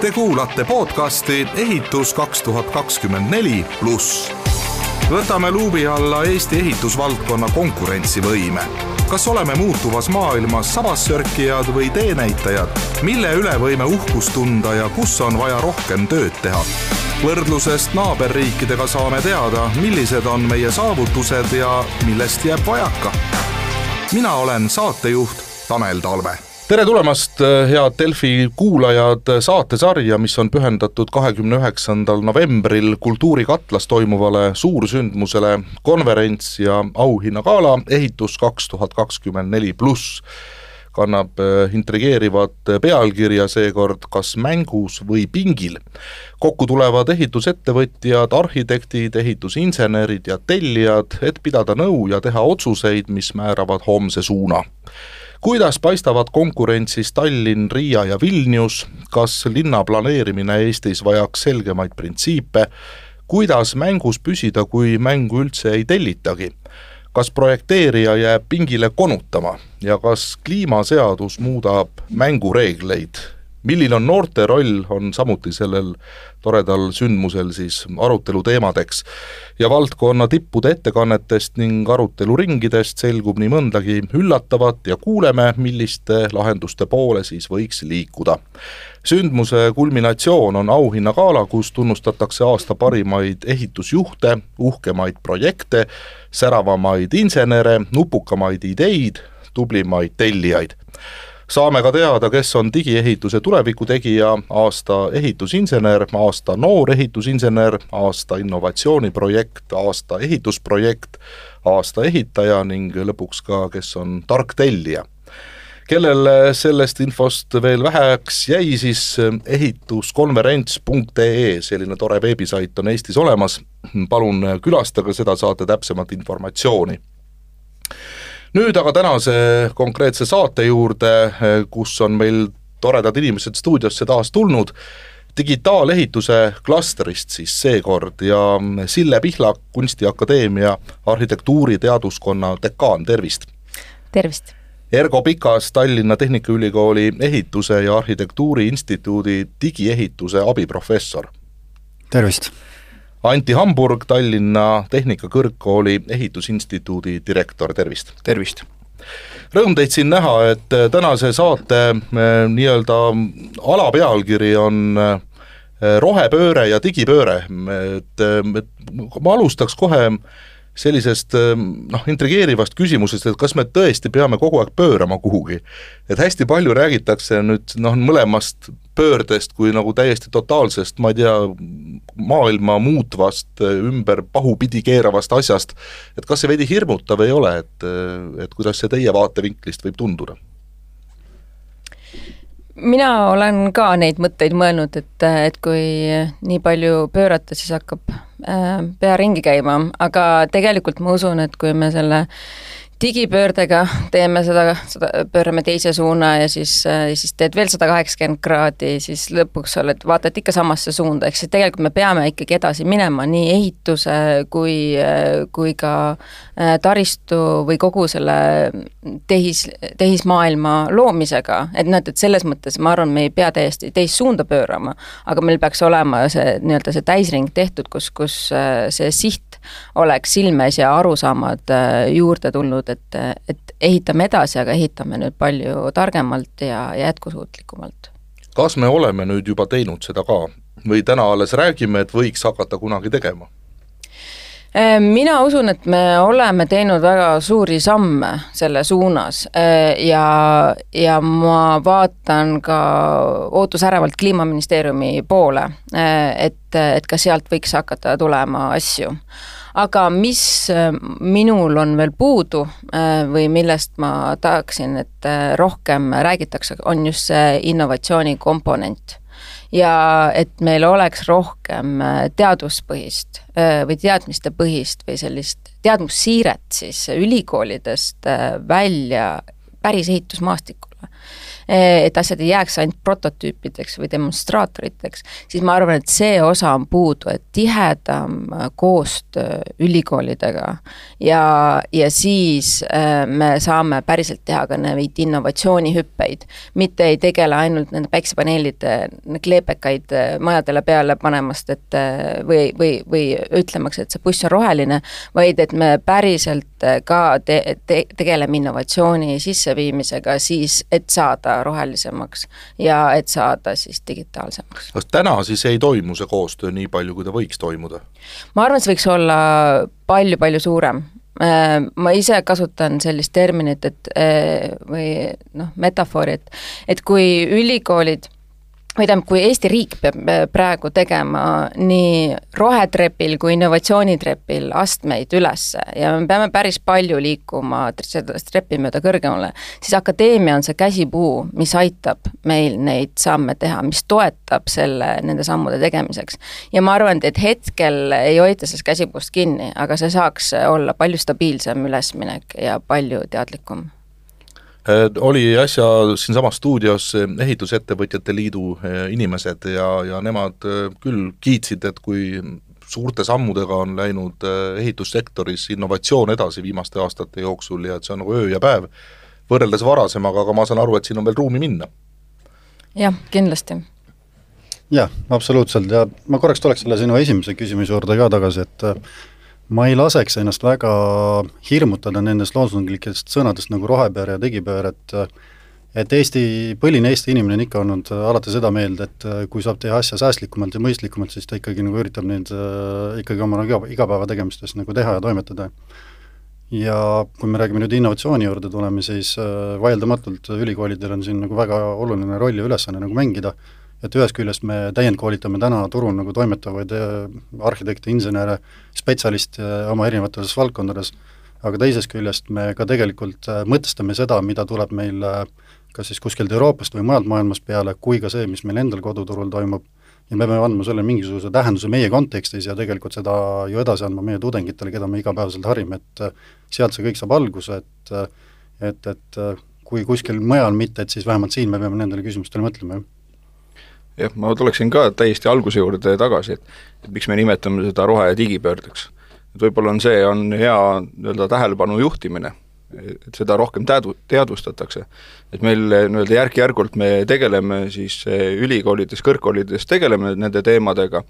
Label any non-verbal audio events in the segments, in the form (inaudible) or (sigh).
Te kuulate podcasti Ehitus kaks tuhat kakskümmend neli pluss. võtame luubi alla Eesti ehitusvaldkonna konkurentsivõime. kas oleme muutuvas maailmas sabassörkijad või teenäitajad, mille üle võime uhkust tunda ja kus on vaja rohkem tööd teha? võrdlusest naaberriikidega saame teada, millised on meie saavutused ja millest jääb vajaka. mina olen saatejuht Tanel Talve tere tulemast, head Delfi kuulajad, saatesarja, mis on pühendatud kahekümne üheksandal novembril Kultuurikatlas toimuvale suursündmusele konverents ja auhinnagala ehitus kaks tuhat kakskümmend neli pluss. Kannab äh, intrigeerivat pealkirja seekord Kas mängus või pingil. kokku tulevad ehitusettevõtjad, arhitektid, ehitusinsenerid ja tellijad, et pidada nõu ja teha otsuseid, mis määravad homse suuna kuidas paistavad konkurentsis Tallinn, Riia ja Vilnius, kas linna planeerimine Eestis vajaks selgemaid printsiipe, kuidas mängus püsida, kui mängu üldse ei tellitagi? kas projekteerija jääb pingile konutama? Ja kas kliimaseadus muudab mängureegleid milline on noorte roll, on samuti sellel toredal sündmusel siis arutelu teemadeks. ja valdkonna tippude ettekannetest ning aruteluringidest selgub nii mõndagi üllatavat ja kuuleme, milliste lahenduste poole siis võiks liikuda. sündmuse kulminatsioon on auhinnagala, kus tunnustatakse aasta parimaid ehitusjuhte, uhkemaid projekte, säravamaid insenere, nupukamaid ideid, tublimaid tellijaid saame ka teada, kes on digiehituse tuleviku tegija, aasta ehitusinsener, aasta noor ehitusinsener, aasta innovatsiooniprojekt, aasta ehitusprojekt, aasta ehitaja ning lõpuks ka, kes on tark tellija. Kellel sellest infost veel väheks jäi, siis ehituskonverents.ee, selline tore veebisait on Eestis olemas, palun külastage seda, saate täpsemat informatsiooni nüüd aga tänase konkreetse saate juurde, kus on meil toredad inimesed stuudiosse taas tulnud, digitaalehituse klastrist siis seekord ja Sille Pihlak, Kunstiakadeemia arhitektuuriteaduskonna dekaan, tervist! tervist! Ergo Pikas, Tallinna Tehnikaülikooli Ehituse ja Arhitektuuri Instituudi digiehituse abiprofessor. tervist! Anti Hamburg, Tallinna Tehnikakõrgkooli Ehitusinstituudi direktor, tervist! tervist! Rõõm teid siin näha, et äh, tänase saate äh, nii-öelda alapealkiri on äh, rohepööre ja digipööre, et, et ma alustaks kohe sellisest noh, intrigeerivast küsimusest, et kas me tõesti peame kogu aeg pöörama kuhugi. et hästi palju räägitakse nüüd noh, mõlemast pöördest kui nagu täiesti totaalsest, ma ei tea, maailma muutvast, ümber pahupidi keeravast asjast, et kas see veidi hirmutav ei ole, et, et kuidas see teie vaatevinklist võib tunduda? mina olen ka neid mõtteid mõelnud, et, et kui nii palju pöörata, siis hakkab äh, pea ringi käima, aga tegelikult ma usun, et kui me selle digipöördega teeme seda, seda, pöörame teise suuna ja siis, siis teed veel sada kaheksakümmend kraadi, siis lõpuks oled, vaatad ikka samasse suunda, ehk siis tegelikult me peame ikkagi edasi minema nii ehituse kui, kui ka äh, taristu või kogu selle tehis, tehismaailma loomisega, et noh, et selles mõttes ma arvan, me ei pea täiesti teist suunda pöörama, aga meil peaks olema see nii-öelda see täisring tehtud, kus, kus äh, see siht oleks silmes ja arusaamad äh, juurde tulnud, et, et ehitame edasi, aga ehitame nüüd palju targemalt ja jätkusuutlikumalt. kas me oleme nüüd juba teinud seda ka või täna alles räägime, et võiks hakata kunagi tegema? Äh, mina usun, et me oleme teinud väga suuri samme selle suunas äh, ja, ja ma vaatan ka ootusärevalt Kliimaministeeriumi poole, et, et ka sealt võiks hakata tulema asju. Aga mis minul on veel puudu või millest ma tahaksin, et rohkem räägitakse, on just see innovatsiooni komponent ja et meil oleks rohkem teaduspõhist või teadmistepõhist või sellist teadmussiiret siis ülikoolidest välja päris ehitusmaastikule. Et asjad ei jääks ainult prototüüpideks või demonstraatoriteks, siis ma arvan, et see osa on puudu, et tihedam koostöö ülikoolidega. Ja, ja siis äh, me saame päriselt teha ka neid innovatsioonihüppeid, mitte ei tegele ainult nende päiksepaneelide kleepekaid äh, majadele peale panemast, et äh, või, või, või ütlemaks, et see buss on roheline, vaid et me päriselt ka te-, te-, tegeleme innovatsiooni sisseviimisega siis, et saada rohelisemaks ja et saada siis digitaalsemaks. kas täna siis ei toimu see koostöö nii palju, kui ta võiks toimuda? ma arvan, see võiks olla palju-palju suurem, Äh, ma ise kasutan sellist terminit, et äh, või noh, metafoori, et et kui ülikoolid või tähendab, kui Eesti riik peab äh, praegu tegema nii rohetrepil kui innovatsioonitrepil astmeid ülesse ja me peame päris palju liikuma seda trepi mööda kõrgemale, siis akadeemia on see käsipuu, mis aitab meil neid samme teha, mis toetab selle, nende sammude tegemiseks. ja ma arvan, et hetkel ei hoita sellest käsipuust kinni, aga see saaks olla palju stabiilsem ülesminek ja palju teadlikum oli äsja siinsamas stuudios äh, Ehitusettevõtjate Liidu äh, inimesed ja, ja nemad küll kiitsid, et kui suurte sammudega on läinud ehitussektoris innovatsioon edasi viimaste aastate jooksul ja et see on nagu öö ja päev, võrreldes varasemaga, aga ma saan aru, et siin on veel ruumi minna. jah, kindlasti. jah, absoluutselt ja ma korraks tuleks selle sinu esimese küsimuse juurde ka tagasi, et ma ei laseks ennast väga hirmutada nendest loosunglikest sõnadest nagu rohepööre ja digipööre, et et Eesti, põline Eesti inimene on ikka olnud alati seda meelt, et kui saab teha asja säästlikumalt ja mõistlikumalt, siis ta ikkagi nagu üritab neid ikkagi oma nagu igapäevategemistes nagu teha ja toimetada. ja kui me räägime nüüd innovatsiooni juurde tuleme, siis vaieldamatult ülikoolidel on siin nagu väga oluline roll ja ülesanne nagu mängida et ühest küljest me täiendkoolitame täna turul nagu toimetavaid äh, arhitekte, insenere, spetsialiste äh, oma erinevates valdkondades, aga teisest küljest me ka tegelikult äh, mõtestame seda, mida tuleb meil kas siis kuskilt Euroopast või mujalt maailmast peale, kui ka see, mis meil endal koduturul toimub, ja me peame andma sellele mingisuguse tähenduse meie kontekstis ja tegelikult seda ju edasi andma meie tudengitele, keda me igapäevaselt harime, et sealt see kõik saab alguse, et et, et kui kuskil mujal mitte, et siis vähemalt siin me peame nendele küsimustele mõtlema, jah jah, ma tuleksin ka täiesti alguse juurde tagasi, et et miks me nimetame seda rohe- ja digipöördeks. et võib-olla on see, on hea nii-öelda tähelepanu juhtimine, et seda rohkem teadu-, teadvustatakse. et meil nii-öelda järk-järgult me tegeleme siis ülikoolides, kõrgkoolides tegeleme nende teemadega,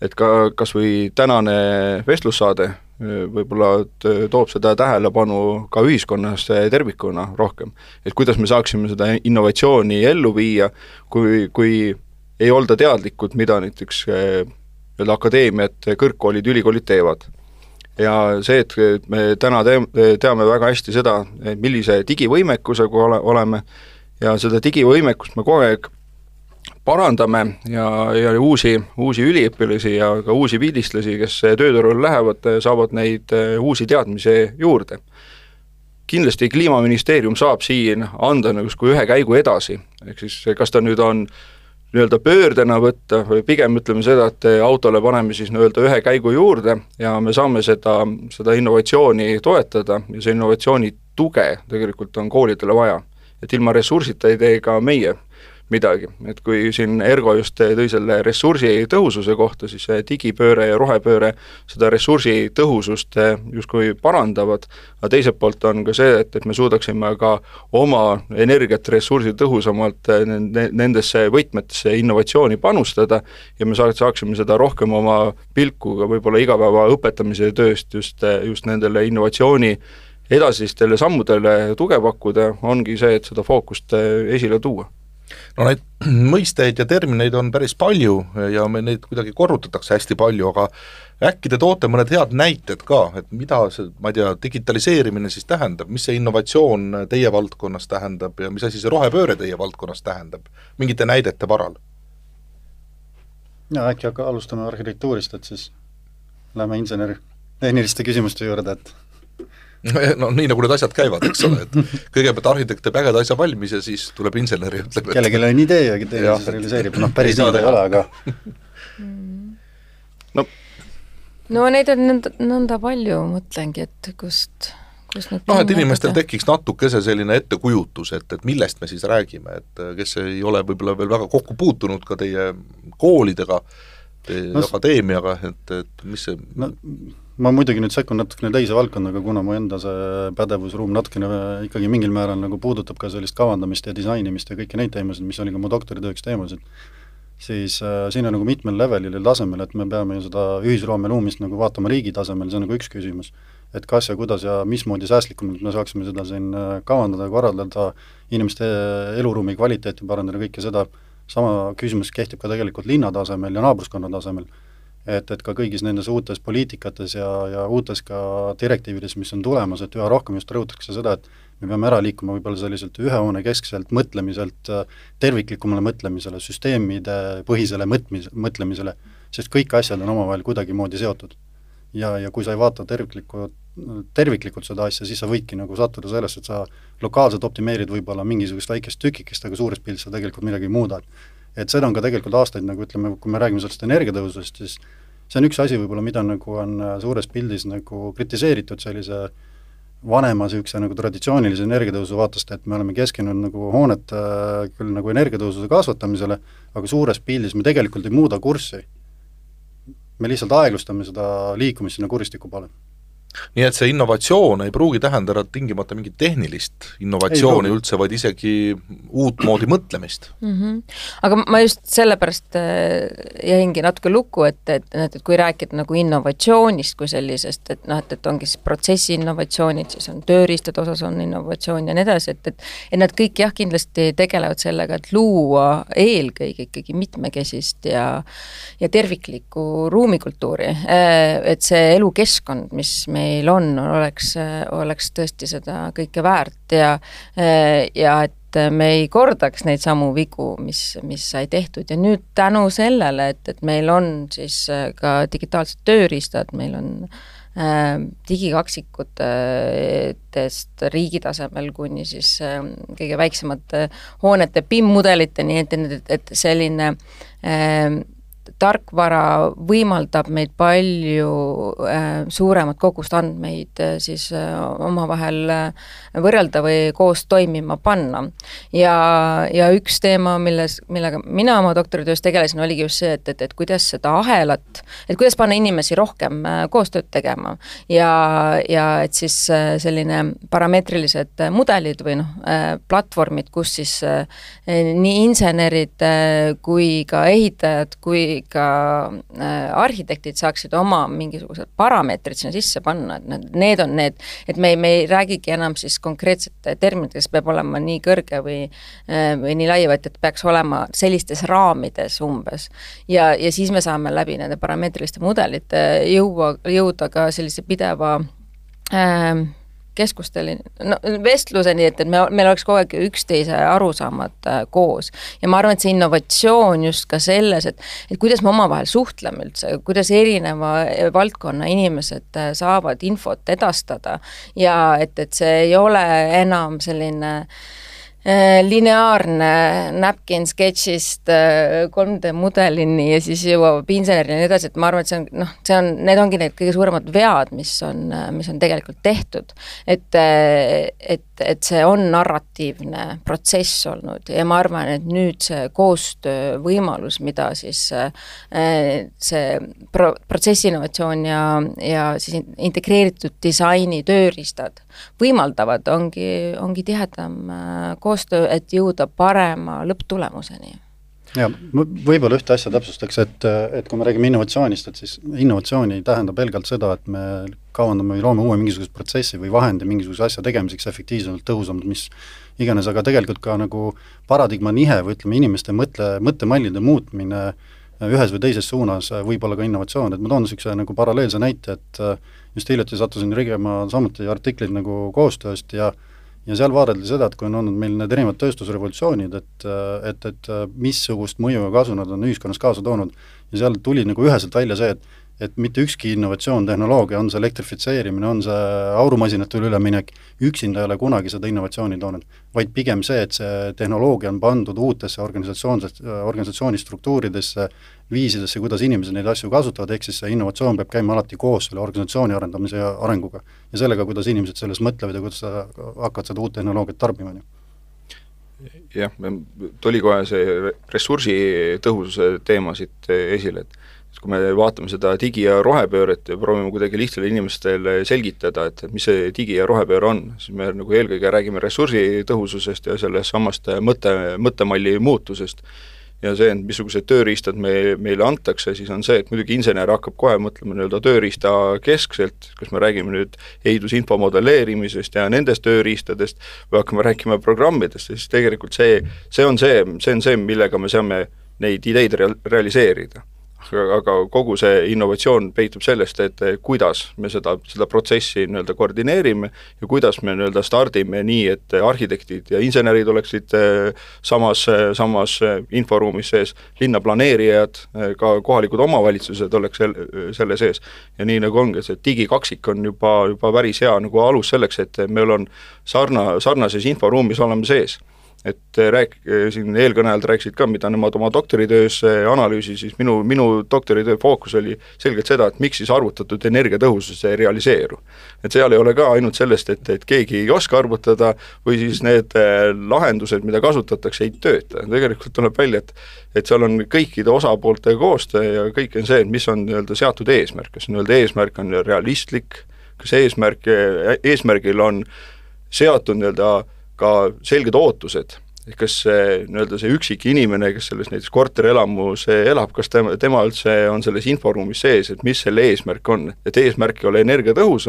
et ka kas või tänane vestlussaade võib-olla toob seda tähelepanu ka ühiskonnas tervikuna rohkem. et kuidas me saaksime seda innovatsiooni ellu viia, kui, kui ei olda teadlikud, mida näiteks eh, nii-öelda akadeemiad, kõrgkoolid, ülikoolid teevad. ja see, et me täna te-, teame väga hästi seda, millise digivõimekusega ole, oleme ja seda digivõimekust me kogu aeg parandame ja, ja uusi, uusi üliõpilasi ja ka uusi pilistlasi, kes tööturule lähevad, saavad neid eh, uusi teadmisi juurde. kindlasti Kliimaministeerium saab siin anda nagu justkui ühe käigu edasi, ehk siis kas ta nüüd on äh, nii-öelda pöördena võtta või pigem ütleme seda, et autole paneme siis nii-öelda ühe käigu juurde ja me saame seda, seda innovatsiooni toetada ja see innovatsiooni tuge tegelikult on koolidele vaja. et ilma ressursita ei tee ka meie midagi, et kui siin Ergo just tõi selle ressursi tõhususe kohta, siis see digipööre ja rohepööre seda ressursi tõhusust justkui parandavad, aga teiselt poolt on ka see, et, et me suudaksime ka oma energiat ressursi tõhusamalt nendesse võtmetesse innovatsiooni panustada ja me saa-, saaksime seda rohkem oma pilku ka võib-olla igapäeva õpetamise tööst just, just nendele innovatsiooni edasistele sammudele tuge pakkuda, ongi see, et seda fookust esile tuua no neid (clears throat) mõisteid ja termineid on päris palju ja me neid kuidagi korrutatakse hästi palju, aga äkki te toote mõned head näited ka, et mida see, ma ei tea, digitaliseerimine siis tähendab, mis see innovatsioon teie valdkonnas tähendab ja mis asi see rohepööre teie valdkonnas tähendab, mingite näidete varal? jaa, äkki hakka, alustame arhitektuurist, et siis lähme inseneri tehniliste küsimuste juurde, et (laughs) no nii, nagu need asjad käivad, eks ole, et kõigepealt arhitekt teeb ägeda asja valmis ja siis tuleb insener ja ütleb, et kellelgi on idee ja teine siis realiseerib, noh päris nii ta ei ole, aga no. No neid on nõnda, nõnda palju, mõtlengi, et kust, noh, et inimestel tekiks natukese selline ettekujutus, et, et millest me siis räägime, et kes ei ole võib-olla veel väga kokku puutunud ka teie koolidega, teie no, akadeemiaga, et, et mis see no ma muidugi nüüd sekkun natukene teise valdkonda, aga kuna mu enda see pädevusruum natukene ikkagi mingil määral nagu puudutab ka sellist kavandamist ja disainimist ja kõiki neid teemasid, mis oli ka mu doktoritööks teemasid, siis äh, siin on nagu mitmel levelil ja tasemel, et me peame ju seda ühisloome loomist nagu vaatama riigi tasemel, see on nagu üks küsimus. et kas ja kuidas ja mismoodi säästlikumalt me saaksime seda siin äh, kavandada korraldada, inimeste eluruumi kvaliteeti parandada, kõike seda, sama küsimus kehtib ka tegelikult linna tasemel ja naabruskonna tasemel et, et ka kõigis nendes uutes poliitikates ja, ja uutes ka direktiivides, mis on tulemas, et üha rohkem just rõhutatakse seda, et me peame ära liikuma võib-olla selliselt ühe hoone keskselt mõtlemiselt terviklikumale mõtlemisele, süsteemide põhisele mõtmis-, mõtlemisele, sest kõik asjad on omavahel kuidagimoodi seotud. ja, ja kui sa ei vaata terviklikku, terviklikult seda asja, siis sa võidki nagu sattuda sellesse, et sa lokaalselt optimeerid võib-olla mingisugust väikest tükikest, aga suures pildis sa tegelikult midagi ei muuda, et et seda on ka tegelikult aastaid nagu ütleme, kui me räägime sellest energiatõusust, siis see on üks asi võib-olla, mida nagu on äh, suures pildis nagu kritiseeritud sellise vanema niisuguse nagu traditsioonilise energiatõusu vaatest, et me oleme keskendunud nagu hoonete äh, küll nagu energiatõusude kasvatamisele, aga suures pildis me tegelikult ei muuda kurssi. me lihtsalt aeglustame seda liikumist sinna kuristiku poole nii et see innovatsioon ei pruugi tähendada tingimata mingit tehnilist innovatsiooni üldse, vaid isegi uutmoodi mõtlemist mm. -hmm. aga ma just sellepärast äh, jäingi natuke lukku, et, et, et, et kui rääkida nagu innovatsioonist kui sellisest, et noh, et, et ongi siis protsessi innovatsioonid, siis on tööriistade osas on innovatsioon ja nii edasi, et, et et nad kõik jah, kindlasti tegelevad sellega, et luua eelkõige ikkagi mitmekesist ja ja terviklikku ruumikultuuri, äh, et see elukeskkond, mis me meil on, oleks, oleks tõesti seda kõike väärt ja ja et me ei kordaks neid samu vigu, mis, mis sai tehtud. Ja nüüd tänu sellele, et, et meil on siis ka digitaalsed tööriistad, meil on äh, digikaksikutest riigi tasemel kuni siis äh, kõige väiksemate hoonete BIM-mudeliteni, et, et, et selline äh, tarkvara võimaldab meid palju äh, suuremat kogust andmeid äh, siis äh, omavahel võrrelda või koos toimima panna. ja, ja üks teema, milles, millega mina oma doktoritöös tegelesin, oligi just see, et, et, et kuidas seda ahelat, et kuidas panna inimesi rohkem koostööd tegema ja, ja et siis selline parameetrilised mudelid või noh platvormid, kus siis nii insenerid kui ka ehitajad kui ka äh, arhitektid saaksid oma mingisugused parameetrid sinna sisse panna, et need, need on need, et me me ei räägigi enam siis konkreetsete terminitest, peab olema nii kõrge või äh, või nii lai, vaid et peaks olema sellistes raamides umbes. ja, ja siis me saame läbi nende parameetriliste mudelite jõua, jõuda ka sellise pideva äh, keskusteni, no vestluseni, et, et me, meil oleks kogu aeg üksteise arusaamad äh, koos. ja ma arvan, et see innovatsioon just ka selles, et, et kuidas me omavahel suhtleme üldse, kuidas erineva valdkonna inimesed äh, saavad infot edastada ja et, et see ei ole enam selline äh, Äh, lineaarne napkin sketšist 3D äh, mudelini ja siis jõuab insenerini ja nii edasi, et ma arvan, et see on noh, see on, need ongi need kõige suuremad vead, mis on, mis on tegelikult tehtud. et, et, et see on narratiivne protsess olnud ja ma arvan, et nüüd see koostöövõimalus, mida siis äh, see pro-, protsessi innovatsioon ja, ja siis integreeritud disaini tööriistad võimaldavad, ongi, ongi tihedam koostöö koostöö, et jõuda parema lõpptulemuseni ja võib-olla ühte asja täpsustaks, et, et kui me räägime innovatsioonist, et siis innovatsioon ei tähenda pelgalt seda, et me kavandame või loome uue mingisuguse protsessi või vahendi mingisuguse asja tegemiseks efektiivsemalt, tõhusamalt, mis iganes, aga tegelikult ka nagu paradigma nihe või ütleme, inimeste mõtle, mõttemallide muutmine ühes või teises suunas võib olla ka innovatsioon, et ma toon niisuguse nagu paralleelse näite, et just hiljuti sattusin tegema samuti artiklit nagu koostööst ja äh, ja seal vaadeldi seda, et kui on olnud meil need erinevad tööstusrevolutsioonid, et, et, et missugust mõju ja kasu nad on ühiskonnas kaasa toonud, ja seal tuli nagu üheselt välja see, et et mitte ükski innovatsioon, tehnoloogia, on see elektrifitseerimine, on see aurumasinatele üleminek, üksinda ei ole kunagi seda innovatsiooni toonud. vaid pigem see, et see tehnoloogia on pandud uutesse organisatsioonses, organisatsiooni struktuuridesse, viisidesse, kuidas inimesed neid asju kasutavad, ehk siis see innovatsioon peab käima alati koos selle organisatsiooni arendamise ja arenguga. ja sellega, kuidas inimesed selles mõtlevad ja kuidas hakkavad seda uut tehnoloogiat tarbima, on ju jah, tuli kohe see ressursitõhususe teema siit esile, et kui me vaatame seda digi- ja rohepööret ja proovime kuidagi lihtsale inimestele selgitada, et, et mis see digi- ja rohepööre on, siis me nagu eelkõige räägime ressursitõhususest ja sellest samast mõtte, mõttemalli muutusest. ja see, et missugused tööriistad me, meile antakse, siis on see, et muidugi insener hakkab kohe mõtlema nii-öelda tööriista keskselt, kas me räägime nüüd ehitusinfo modelleerimisest ja nendest tööriistadest või hakkame rääkima programmidest, siis tegelikult see, see on see, see on see, millega me saame neid ideid rea-, realiseerida aga, kogu see innovatsioon peitub sellest, et kuidas me seda, seda protsessi nii-öelda koordineerime ja kuidas me nii-öelda stardime nii, et arhitektid ja insenerid oleksid eh, samas, samas inforuumis sees, linnaplaneerijad, eh, ka kohalikud omavalitsused oleks sel-, selle sees. ja nii nagu ongi, see digikaksik on juba, juba päris hea nagu alus selleks, et meil on sarna, sarnases inforuumis oleme sees et rääk-, siin eelkõnelejad rääkisid ka, mida nemad oma doktoritöös analüüsisid, siis minu, minu doktoritöö fookus oli selgelt seda, et miks siis arvutatud energiatõhusus ei realiseeru. et seal ei ole ka ainult sellest, et, et keegi ei oska arvutada või siis need äh, lahendused, mida kasutatakse, ei tööta, tegelikult tuleb välja, et et seal on kõikide osapoolte koostöö ja kõik on see, et mis on nii-öelda seatud eesmärk, kas nii-öelda eesmärk on realistlik, kas eesmärk, eesmärgil on seatud nii-öelda ka selged ootused, et kas see nii-öelda see üksik inimene, kes selles näiteks korterelamus elab, kas tema, tema üldse on selles inforuumis sees, et mis selle eesmärk on, et eesmärk ei ole energiatõhus,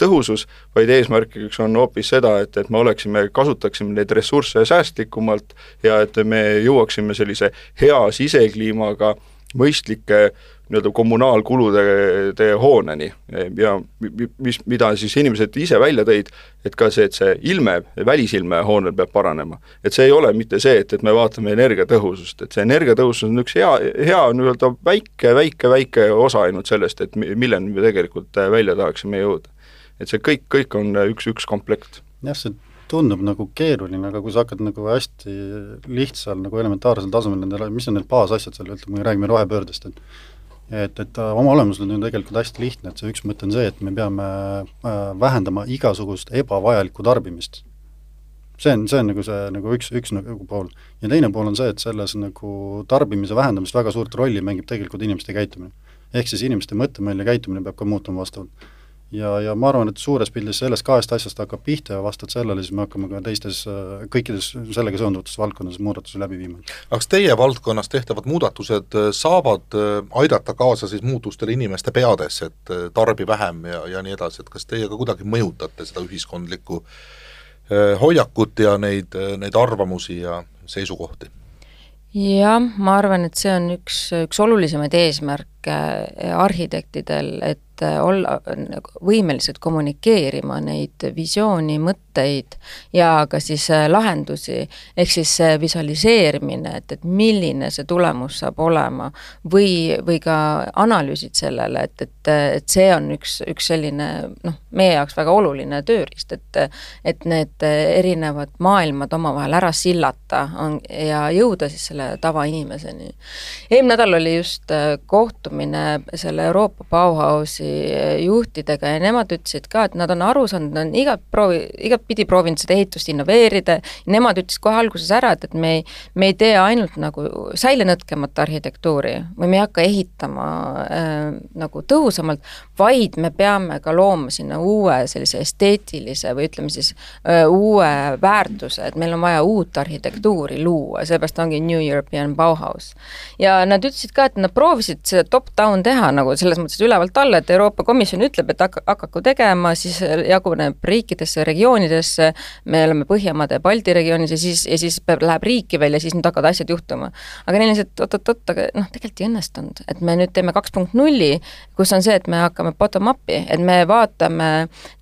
tõhusus, vaid eesmärgiks on hoopis seda, et, et me oleksime, kasutaksime neid ressursse säästlikumalt ja et me jõuaksime sellise hea sisekliimaga mõistlike nii-öelda kommunaalkulude hooneni ja mis, mida siis inimesed ise välja tõid, et ka see, et see ilme, välisilme hoonel peab paranema. et see ei ole mitte see, et, et me vaatame energiatõhusust, et see energiatõhusus on üks hea, hea nii-öelda väike, väike, väike osa ainult sellest, et milleni me tegelikult välja tahaksime jõuda. et see kõik, kõik on üks, üks komplekt. jah, see tundub nagu keeruline, aga kui sa hakkad nagu hästi lihtsal nagu elementaarsel tasemel nendele, mis on need baasasjad seal, ütleme, kui me räägime rohepöördest, et et, et oma olemuselt on tegelikult hästi lihtne, et see üks mõte on see, et me peame äh, vähendama igasugust ebavajalikku tarbimist. see on, see on nagu see, nagu üks, üks nagu pool. ja teine pool on see, et selles nagu tarbimise vähendamist väga suurt rolli mängib tegelikult inimeste käitumine. ehk siis inimeste mõttemall ja käitumine peab ka muutuma vastavalt ja, ja ma arvan, et suures pildis sellest kahest asjast hakkab pihta ja vastavalt sellele siis me hakkame ka teistes, kõikides sellega seonduvates valdkondades muudatusi läbi viima. aga kas teie valdkonnas tehtavad muudatused äh, saavad äh, aidata kaasa siis muutustele inimeste peades, et äh, tarbi vähem ja, ja nii edasi, et kas teie ka kuidagi mõjutate seda ühiskondlikku hoiakut ja neid, neid arvamusi ja seisukohti? jah, ma arvan, et see on üks, üks olulisemaid eesmärke arhitektidel, et olla nagu võimelised kommunikeerima neid visiooni, mõtteid ja ka siis äh, lahendusi, ehk siis see visualiseerimine, et, et milline see tulemus saab olema või, või ka analüüsid sellele, et, et, et see on üks, üks selline noh, meie jaoks väga oluline tööriist, et et need erinevad maailmad omavahel ära sillata on ja jõuda siis selle tavainimeseni. eelmine nädal oli just äh, kohtumine selle Euroopa Bauhausi juhtidega ja nemad ütlesid ka, et nad on aru saanud, nad on igat proovi, igatpidi proovinud seda ehitust innoveerida, nemad ütlesid kohe alguses ära, et, et me ei, me ei tee ainult nagu säilenõtkemat arhitektuuri või me ei hakka ehitama äh, nagu tõhusamalt, vaid me peame ka looma sinna uue sellise esteetilise või ütleme siis äh, uue väärtuse, et meil on vaja uut arhitektuuri luua, seepärast ongi New European Bauhaus. ja nad ütlesid ka, et nad proovisid seda top-down teha nagu selles mõttes ülevalt alla, et Euroopa Komisjon ütleb, et hakka, hakaku tegema, siis jaguneb riikidesse, regioonidesse, me oleme Põhjamaade ja Balti regioonis ja siis, ja siis läheb riiki veel ja siis nüüd hakkavad asjad juhtuma. aga neil lihtsalt oot-oot-oot, aga noh, tegelikult ei õnnestunud, et me nüüd teeme kaks punkt nulli, kus on see, et me hakkame bottom-up'i, et me vaatame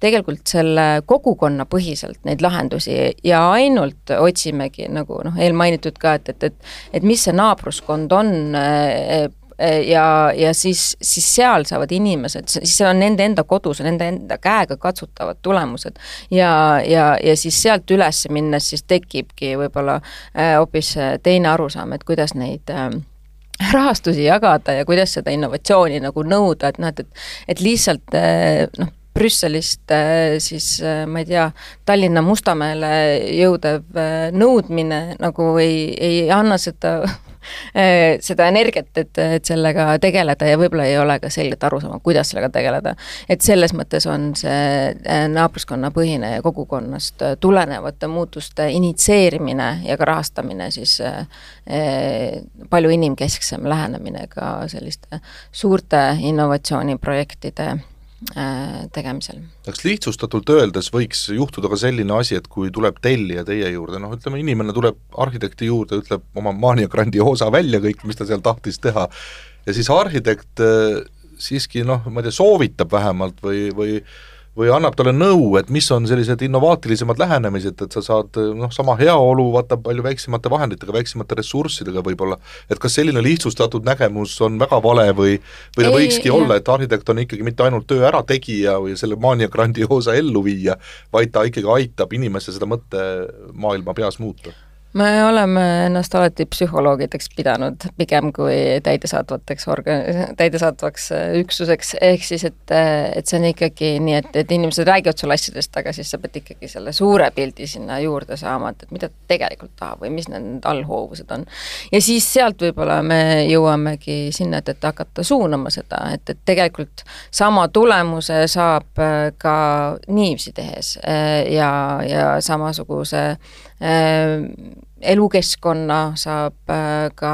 tegelikult selle kogukonnapõhiselt neid lahendusi ja ainult otsimegi nagu noh, eelmainitud ka, et, et, et et mis see naabruskond on ja, ja siis, siis seal saavad inimesed, siis see on nende enda kodus, nende enda käega katsutavad tulemused. ja, ja, ja siis sealt üles minnes siis tekibki võib-olla äh, hoopis teine arusaam, et kuidas neid äh, (laughs) rahastusi jagada ja kuidas seda innovatsiooni nagu nõuda, et noh, et, et, et lihtsalt noh, Brüsselist siis ma ei tea, Tallinna Mustamäele jõudev nõudmine nagu ei, ei anna seda (laughs) seda energiat, et, et sellega tegeleda ja võib-olla ei ole ka selget arusaama, kuidas sellega tegeleda. et selles mõttes on see eh, naabruskonnapõhine ja kogukonnast tulenevate muutuste initsieerimine ja ka rahastamine siis eh, palju inimkesksem lähenemine ka selliste suurte innovatsiooniprojektide Äh, tegemisel. kas lihtsustatult öeldes võiks juhtuda ka selline asi, et kui tuleb tellija teie juurde, noh ütleme, inimene tuleb arhitekti juurde, ütleb oma Mania Grandiosa välja kõik, mis ta seal tahtis teha, ja siis arhitekt äh, siiski noh, ma ei tea, soovitab vähemalt või, või või annab talle nõu, et mis on sellised innovaatilisemad lähenemised, et sa saad noh, sama heaolu vaata palju väiksemate vahenditega, väiksemate ressurssidega võib-olla, et kas selline lihtsustatud nägemus on väga vale või või ta võikski jah. olla, et arhitekt on ikkagi mitte ainult töö ärategija või selle maania grandiosa ellu viia, vaid ta ikkagi aitab inimesel seda mõttemaailma peas muuta me oleme ennast alati psühholoogideks pidanud pigem kui täidesaatvateks organ-, täidesaatvaks äh, üksuseks, ehk siis et, äh, et see on ikkagi nii, et, et inimesed räägivad sulle asjadest, aga siis sa pead ikkagi selle suure pildi sinna juurde saama, et, et mida ta tegelikult tahab või mis need allhoovused on. ja siis sealt võib-olla me jõuamegi sinna, et, et hakata suunama seda, et, et tegelikult sama tulemuse saab äh, ka niiviisi tehes ja, ja samasuguse elukeskkonna saab äh, ka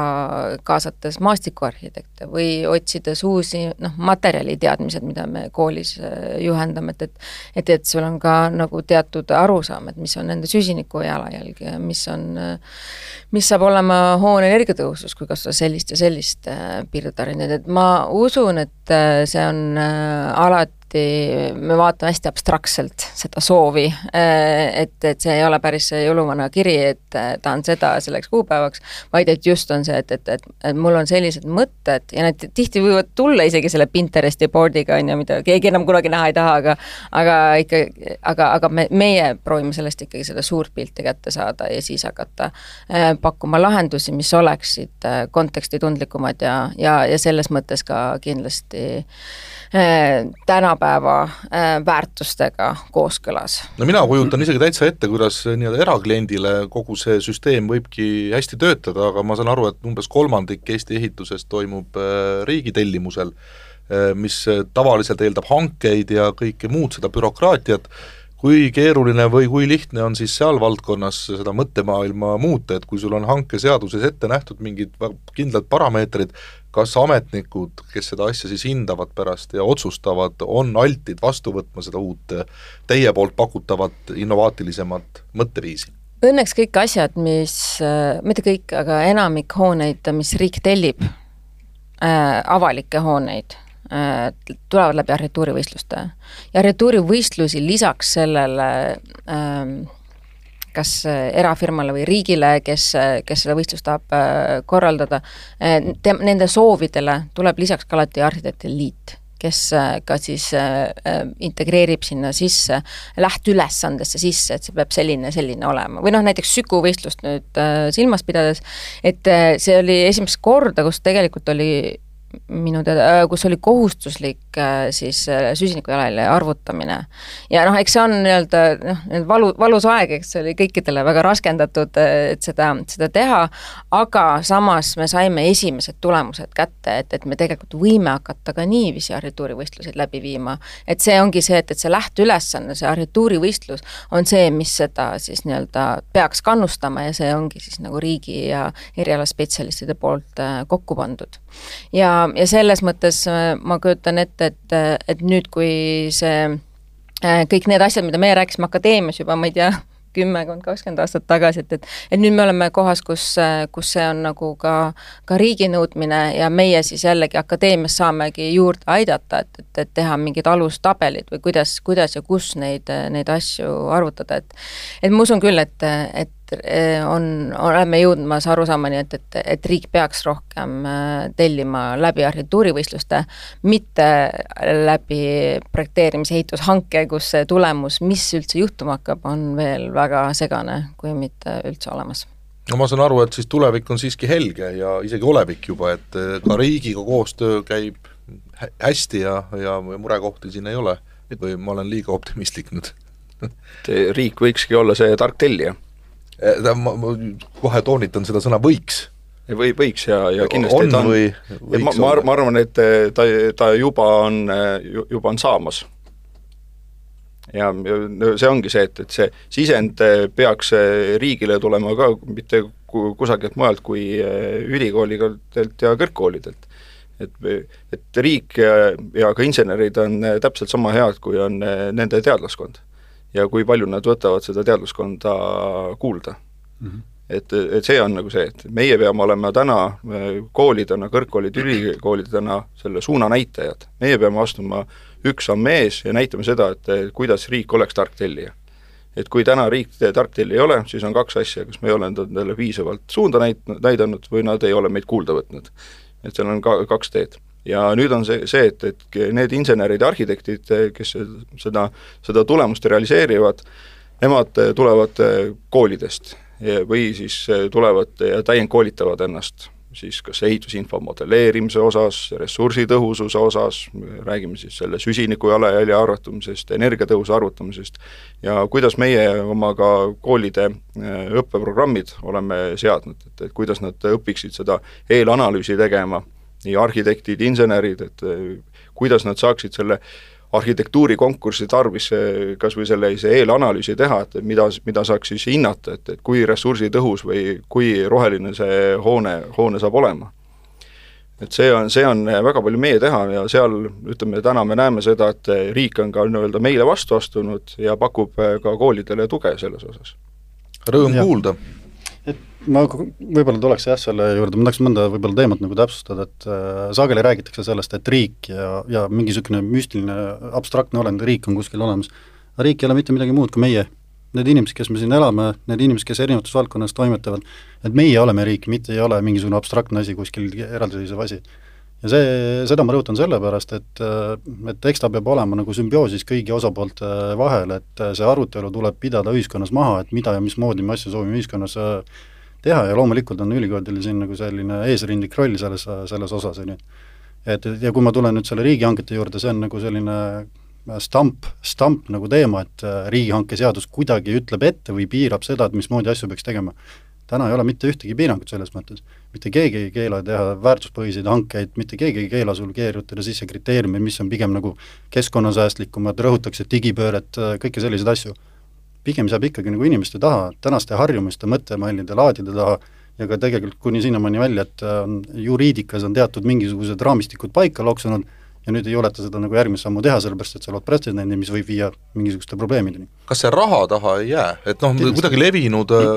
kaasates maastikuarhitekte või otsides uusi noh, materjaliteadmised, mida me koolis äh, juhendame, et, et et, et sul on ka nagu teatud arusaam, et mis on nende süsiniku jalajälg ja mis on, mis saab olema hoone energiatõhusus, kui kasutada sellist ja sellist äh, piirdetarnet, et ma usun, et see on alati alati me vaatame hästi abstraktselt seda soovi, et, et see ei ole päris see jõuluvana kiri, et tahan seda selleks kuupäevaks, vaid et just on see, et, et, et, et mul on sellised mõtted ja need tihti võivad tulla isegi selle Pinteresti board'iga, on ju, mida keegi enam kunagi näha ei taha, aga aga ikka, aga, aga me, meie proovime sellest ikkagi seda suurt pilti kätte saada ja siis hakata äh, pakkuma lahendusi, mis oleksid äh, kontekstitundlikumad ja, ja, ja selles mõttes ka kindlasti äh, tänapäeva äh, väärtustega kooskõlas. no mina kujutan isegi täitsa ette, kuidas nii-öelda erakliendile kogu see süsteem võibki hästi töötada, aga ma saan aru, et umbes kolmandik Eesti ehitusest toimub äh, riigi tellimusel, äh, mis tavaliselt eeldab hankeid ja kõike muud, seda bürokraatiat, kui keeruline või kui lihtne on siis seal valdkonnas seda mõttemaailma muuta, et kui sul on hankeseaduses ette nähtud mingid kindlad parameetrid, kas ametnikud, kes seda asja siis hindavad pärast ja otsustavad, on altid vastu võtma seda uut teie poolt pakutavat innovaatilisemat mõtteviisi? Õnneks kõik asjad, mis, mitte kõik, aga enamik hooneid, mis riik tellib äh,, avalikke hooneid tulevad läbi arhitektuurivõistluste. ja arhitektuurivõistlusi lisaks sellele äh, kas äh, erafirmale või riigile, kes, äh, kes seda võistlust tahab äh, korraldada, nende soovidele tuleb lisaks ka alati arhitektide liit kes ka siis integreerib sinna sisse, lähteülesandesse sisse, et see peab selline, selline olema. või noh, näiteks Süku võistlust nüüd silmas pidades, et see oli esimest korda, kus tegelikult oli minu teada, kus oli kohustuslik Äh, siis äh, süsinikujalajälje arvutamine. ja noh, eks see on nii-öelda noh, valu, valus aeg, eks see oli kõikidele väga raskendatud, äh, et seda, seda teha, aga samas me saime esimesed tulemused kätte, et, et me tegelikult võime hakata ka niiviisi arhitektuurivõistluseid läbi viima. et see ongi see, et, et see lähteülesanne, see arhitektuurivõistlus on see, mis seda siis nii-öelda peaks kannustama ja see ongi siis nagu riigi ja erialaspetsialistide poolt kokku pandud. ja, ja selles mõttes ma kujutan ette, et, et nüüd, kui see äh, kõik need asjad, mida meie rääkisime akadeemias juba, ma ei tea, (laughs) kümmekond, kakskümmend aastat tagasi, et, et et nüüd me oleme kohas, kus, kus see on nagu ka, ka riigi nõudmine ja meie siis jällegi akadeemias saamegi juurde aidata, et, et, et teha mingid alustabelid või kuidas, kuidas ja kus neid, neid asju arvutada, et et ma usun küll, et, et on, oleme jõudmas arusaamani, et, et, et riik peaks rohkem eh, tellima läbi arhitektuurivõistluste, mitte läbi projekteerimise ehitushanke, kus see tulemus, mis üldse juhtuma hakkab, on veel väga segane, kui mitte üldse olemas. No ma saan aru, et siis tulevik on siiski helge ja isegi olevik juba, et eh, ka riigiga koostöö käib hästi ja, ja murekohti siin ei ole. Või ma olen liiga optimistlik nüüd? Et riik võikski olla see tark tellija? Eh, ma, ma kohe toonitan seda sõna võiks. või, võiks ja, ja kindlasti on ta on, või ma, ma, ma arvan, et eh, ta, ta juba on, eh, juba on saamas. ja see ongi see, et, et see sisend peaks riigile tulema ka mitte kusagilt mujalt kui ülikoolidelt ja kõrgkoolidelt et, et riik ja, ja ka insenerid on täpselt sama head, kui on nende teadlaskond ja kui palju nad võtavad seda teadlaskonda kuulda mm. -hmm. et, et see on nagu see, et meie peame olema täna koolidena, kõrgkoolid, ülikoolidena selle suunanäitajad. meie peame astuma üks samm ees ja näitama seda, et kuidas riik oleks tark tellija. et kui täna riik tark tellija ei ole, siis on kaks asja, kas me ei ole endale piisavalt suunda näit-, näidanud või nad ei ole meid kuulda võtnud. et seal on ka kaks teed ja nüüd on see, see, et, et need insenerid ja arhitektid, kes seda, seda tulemust realiseerivad, nemad tulevad koolidest või siis tulevad ja täiendkoolitavad ennast siis kas ehitusinfo modelleerimise osas, ressursitõhususe osas, räägime siis selle süsiniku jalajälje arvutamisest, energiatõhususe arvutamisest ja kuidas meie oma ka koolide õppeprogrammid oleme seadnud, et, et kuidas nad õpiksid seda eelanalüüsi tegema nii arhitektid, insenerid, et eh, kuidas nad saaksid selle arhitektuurikonkursi tarvis kas või sellise eelanalüüsi teha, et mida, mida saaks siis hinnata, et, et kui ressursitõhus või kui roheline see hoone, hoone saab olema. et see on, see on väga palju meie teha ja seal ütleme, täna me näeme seda, et riik on ka nii-öelda meile vastu astunud ja pakub ka koolidele tuge selles osas. Rõõm ja. kuulda ma võib-olla tuleks jah, selle juurde, ma tahaks mõnda võib-olla teemat nagu täpsustada, et äh, sageli räägitakse sellest, et riik ja, ja mingisugune müstiline abstraktne olend, riik on kuskil olemas. aga riik ei ole mitte midagi muud kui meie, need inimesed, kes me siin elame, need inimesed, kes erinevates valdkonnas toimetavad, et meie oleme riik, mitte ei ole mingisugune abstraktne asi kuskil eraldiseisev asi. ja see, seda ma rõhutan sellepärast, et, äh, et eks ta peab olema nagu sümbioosis kõigi osapoolte vahel, et see arutelu tuleb pidada ühiskonnas maha, et mida ja mismoodi me asju soovime ühiskonnas äh, teha ja loomulikult on ülikoolidel siin nagu selline eesrindlik roll selles, selles osas, on ju. et, ja kui ma tulen nüüd selle riigihangete juurde, see on nagu selline stamp, stamp nagu teema, et äh, riigihanke seadus kuidagi ütleb ette või piirab seda, et mismoodi asju peaks tegema. täna ei ole mitte ühtegi piirangut selles mõttes, mitte keegi ei keela teha väärtuspõhiseid hankeid, mitte keegi ei keela sul keerutada sisse kriteeriume, mis on pigem nagu keskkonnasäästlikumad, rõhutakse digipööret, kõiki selliseid asju pigem saab ikkagi nagu inimeste taha, tänaste harjumuste, mõttemallide, laadide taha ja ka tegelikult kuni sinnamaani välja, et on äh, juriidikas on teatud mingisugused raamistikud paika loksunud ja nüüd ei juleta seda nagu järgmist sammu teha, sellepärast et sa lood pretsedendi, mis võib viia mingisuguste probleemideni. kas see raha taha ei jää, et noh, kuidagi levinud äh,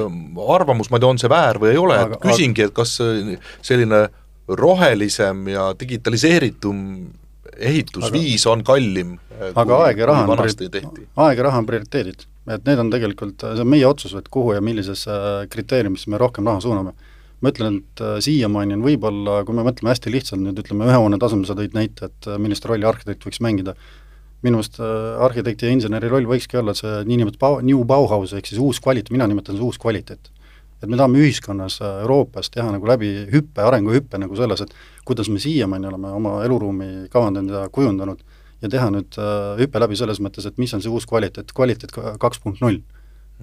arvamus, ma ei tea, on see väär või ei ole, et küsingi, et kas selline rohelisem ja digitaliseeritum ehitusviis aga, on kallim aga aeg ja raha on aeg ja raha on prioriteedid et need on tegelikult, see on meie otsus, et kuhu ja millisesse kriteeriumisse me rohkem raha suuname. ma ütlen, et äh, siiamaani on võib-olla, kui me mõtleme hästi lihtsalt nüüd ütleme ühe hoone tasemel, sa tõid näite, et äh, millist rolli arhitekt võiks mängida, minu meelest äh, arhitekti ja inseneri roll võikski olla see niinimetatud New Bauhaus ehk siis uus kvaliteet, mina nimetan seda uus kvaliteet. et me tahame ühiskonnas Euroopas teha nagu läbi hüppe, arenguhüppe nagu selles, et kuidas me siiamaani oleme oma eluruumi kavandanud ja kujundanud ja teha nüüd äh, hüpe läbi selles mõttes, et mis on see uus kvaliteet, kvaliteet kaks punkt null.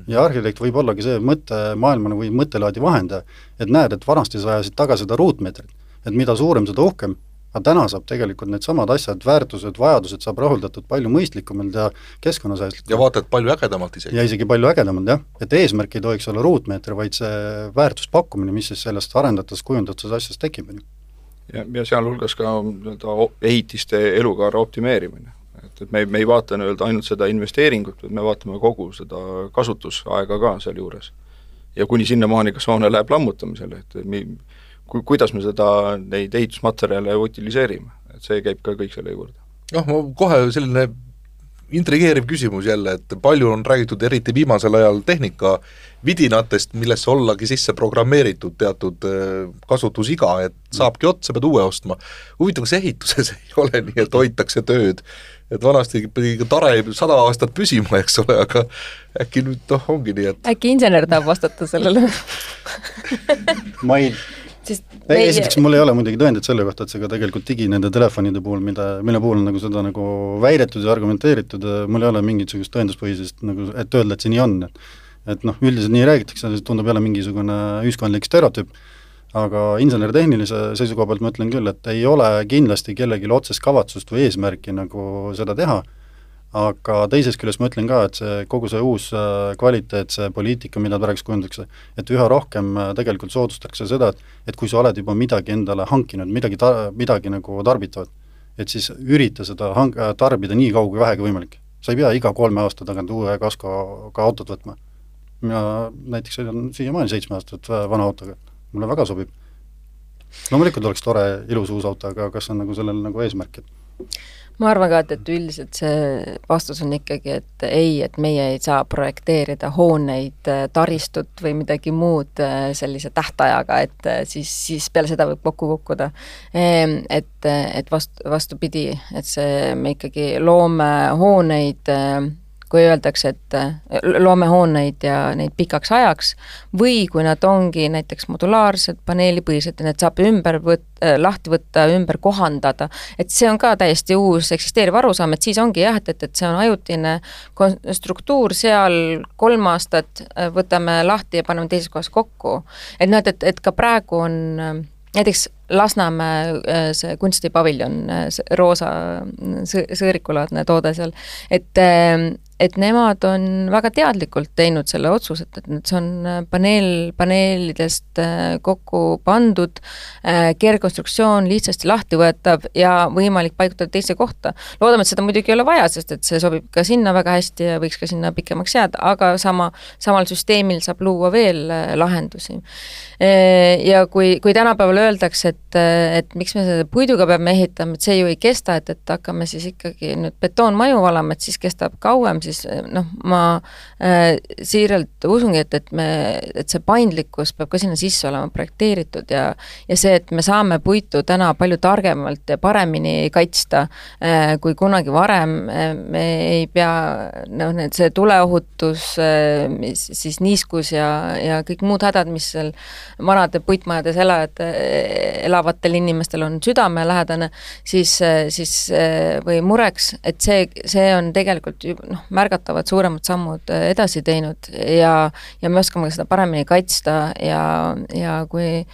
ja arhitekt võib ollagi see mõttemaailma või mõttelaadi vahendaja, et näed, et vanasti sa ajasid taga seda ruutmeetrit, et mida suurem, seda uhkem, aga täna saab tegelikult needsamad asjad, väärtused, vajadused saab rahuldatud palju mõistlikumalt ja keskkonnasäästlikumalt. ja vaata, et palju ägedamalt isegi. ja isegi palju ägedamalt, jah. et eesmärk ei tohiks olla ruutmeeter, vaid see väärtuspakkumine, mis siis sellest arendatud, kujundatud asjast tekib, on ju ja, ja sealhulgas ka nii-öelda ehitiste elukaare optimeerimine. et, et me me ei vaata nii-öelda ainult seda investeeringut, vaid me vaatame kogu seda kasutusaega ka sealjuures. ja kuni sinnamaani, kas hoone läheb lammutamisele, et mi-, ku-, kuidas me seda, neid ehitusmaterjale utiliseerime, et see käib ka kõik selle juurde. noh, kohe selline intrigeeriv küsimus jälle, et palju on räägitud, eriti viimasel ajal tehnika vidinatest, millesse ollagi sisse programmeeritud teatud äh, kasutusiga, et saabki otsa, pead uue ostma. huvitav, kas ehituses (laughs) ei ole nii, et hoitakse tööd, et vanasti pidi ikka tare sada aastat püsima, eks ole, aga äkki nüüd noh, ongi nii, et äkki insener tahab vastata sellele ma ei sest ei meie..., esiteks mul ei ole muidugi tõendeid selle kohta, et see ka tegelikult digi nende telefonide puhul, mida, mille puhul on nagu seda nagu väidetud ja argumenteeritud, mul ei ole mingisugust tõenduspõhisest nagu, et öelda, et see nii on, et et noh, üldiselt nii räägitakse, tundub jälle mingisugune ühiskondlik stereotüüp, aga insener-tehnilise seisukoha pealt ma ütlen küll, et ei ole kindlasti kellelgi otsest kavatsust või eesmärki nagu seda teha, aga teisest küljest ma ütlen ka, et see, kogu see uus äh, kvaliteetse poliitika, mida praegu kujundatakse, et üha rohkem äh, tegelikult soodustatakse seda, et et kui sa oled juba midagi endale hankinud, midagi ta-, midagi nagu tarbitavat, et siis ürita seda hank-, tarbida nii kaua kui vähegi võimalik. sa ei pea iga kolme aasta tagant uue kaskoga autot võtma mina näiteks sõidan siiamaani seitsme aastat vana autoga, mulle väga sobib. loomulikult oleks tore ilus uus auto, aga kas on nagu sellel nagu eesmärk, et ma arvan ka, et, et üldiselt see vastus on ikkagi, et ei, et meie ei saa projekteerida hooneid, taristut või midagi muud äh, sellise tähtajaga, et äh, siis, siis peale seda võib kokku kukkuda. Ehm, et, et vast-, vastupidi, et see, me ikkagi loome hooneid äh, kui öeldakse, et äh, loome hooneid ja neid pikaks ajaks, või kui nad ongi näiteks modulaarsed, paneelipõhised need saab ümber võt-, äh, lahti võtta, ümber kohandada, et see on ka täiesti uus eksisteeriv arusaam, et siis ongi jah, et, et, et see on ajutine struktuur seal kolm aastat, äh, võtame lahti ja paneme teises kohas kokku. et noh, et, et, et ka praegu on näiteks Lasnamäe see kunstipaviljon, roosa sõõrikulaadne toode seal, et et nemad on väga teadlikult teinud selle otsuse, et, et see on äh, paneel, paneelidest äh, kokku pandud, äh, kergkonstruktsioon, lihtsasti lahtivõetav ja võimalik paigutada teise kohta. loodame, et seda muidugi ei ole vaja, sest et see sobib ka sinna väga hästi ja võiks ka sinna pikemaks jääda, aga sama, samal süsteemil saab luua veel lahendusi. Ja kui, kui tänapäeval öeldakse, et, et miks me seda puiduga peame ehitama, et see ju ei kesta, et, et hakkame siis ikkagi nüüd betoonmaju valama, et siis kestab kauem, siis noh, ma äh, siiralt usungi, et, et me, et see paindlikkus peab ka sinna sisse olema projekteeritud ja ja see, et me saame puitu täna palju targemalt ja paremini kaitsta äh, kui kunagi varem äh,, me ei pea noh, need, see tuleohutus äh,, mis siis niiskus ja, ja kõik muud hädad, mis seal vanade puitmajades elajad, elavatel inimestel on südamelähedane, siis, siis või mureks, et see, see on tegelikult ju noh, märgatavad suuremad sammud äh, edasi teinud ja, ja me oskame seda paremini kaitsta ja, ja kui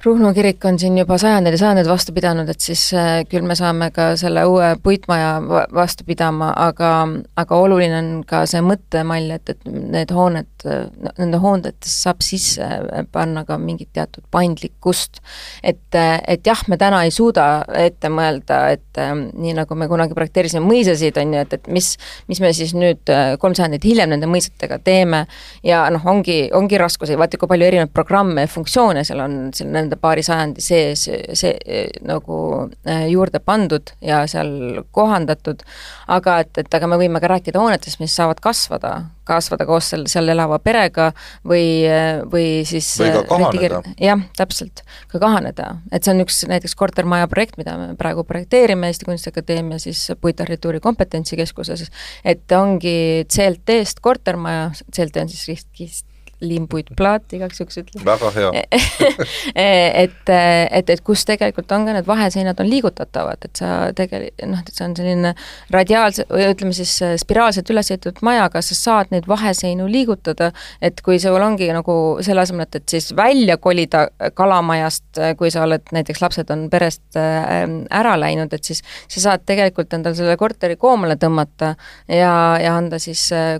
Ruhnu kirik on siin juba sajandeid ja sajandeid vastu pidanud, et siis äh, küll me saame ka selle uue puitmaja vastu pidama, aga, aga oluline on ka see mõttemall, et, et need hooned, nende hoonetesse saab sisse panna ka mingit teatud paindlikkust. et, et jah, me täna ei suuda ette mõelda, et äh, nii, nagu me kunagi projekteerisime mõisasid, on ju, et, et mis, mis me siis nüüd äh, kolm sajandit hiljem nende mõisatega teeme. Ja noh, ongi, ongi raskusi, vaata kui palju erinevaid programme ja funktsioone seal on, seal nende paari sajandi sees see nagu äh, juurde pandud ja seal kohandatud, aga et, et aga me võime ka rääkida hoonetest, mis saavad kasvada, kasvada koos seal, seal elava perega või, või siis või ka kahaneda. jah, täpselt, ka kahaneda. et see on üks näiteks kortermaja projekt, mida me praegu projekteerime Eesti Kunstiakadeemia siis puitarhitektuuri kompetentsikeskuses, et ongi CLT-st kortermaja, CLT on siis riskist limpuitplaat, igaks juhuks ütlen. väga hea (laughs) et, et, et kus tegelikult on ka need vaheseinad on liigutatavad, et sa tegel-, noh, et see on selline radiaalse, või ütleme siis spiraalselt üles ehitatud maja, aga sa saad neid vaheseinu liigutada, et kui sul ongi nagu selle asemel, et, et siis välja kolida kalamajast, kui sa oled, näiteks lapsed on perest ähm, ära läinud, et siis sa saad tegelikult endale selle korteri koomale tõmmata ja, ja anda siis äh,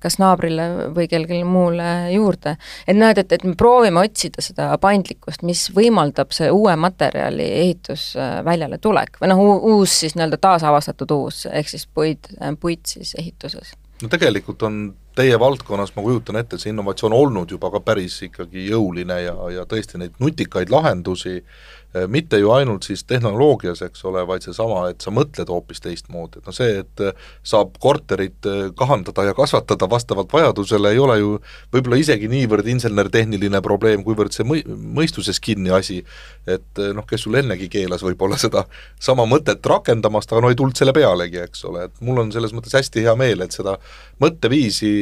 kas naabrile või kellelegi muule juurde juurde. et noh, et, et, me proovime otsida seda paindlikkust, mis võimaldab see uue materjali ehitusväljale tulek või noh, uus siis nii-öelda taasavastatud uus, ehk siis puid, puit siis ehituses. no tegelikult on teie valdkonnas, ma kujutan ette, see innovatsioon olnud juba ka päris ikkagi jõuline ja, ja tõesti neid nutikaid lahendusi Äh, mitte ju ainult siis tehnoloogias, eks ole, vaid seesama, et sa mõtled hoopis teistmoodi, et noh see, et äh, saab korterit äh, kahandada ja kasvatada vastavalt vajadusele, ei ole ju võib-olla isegi niivõrd insener-tehniline probleem, kuivõrd see mõi-, mõistuses kinni asi, et noh, kes sul ennegi keelas võib-olla seda sama mõtet rakendamast, aga no ei tulnud selle pealegi, eks ole, et mul on selles mõttes hästi hea meel, et seda mõtteviisi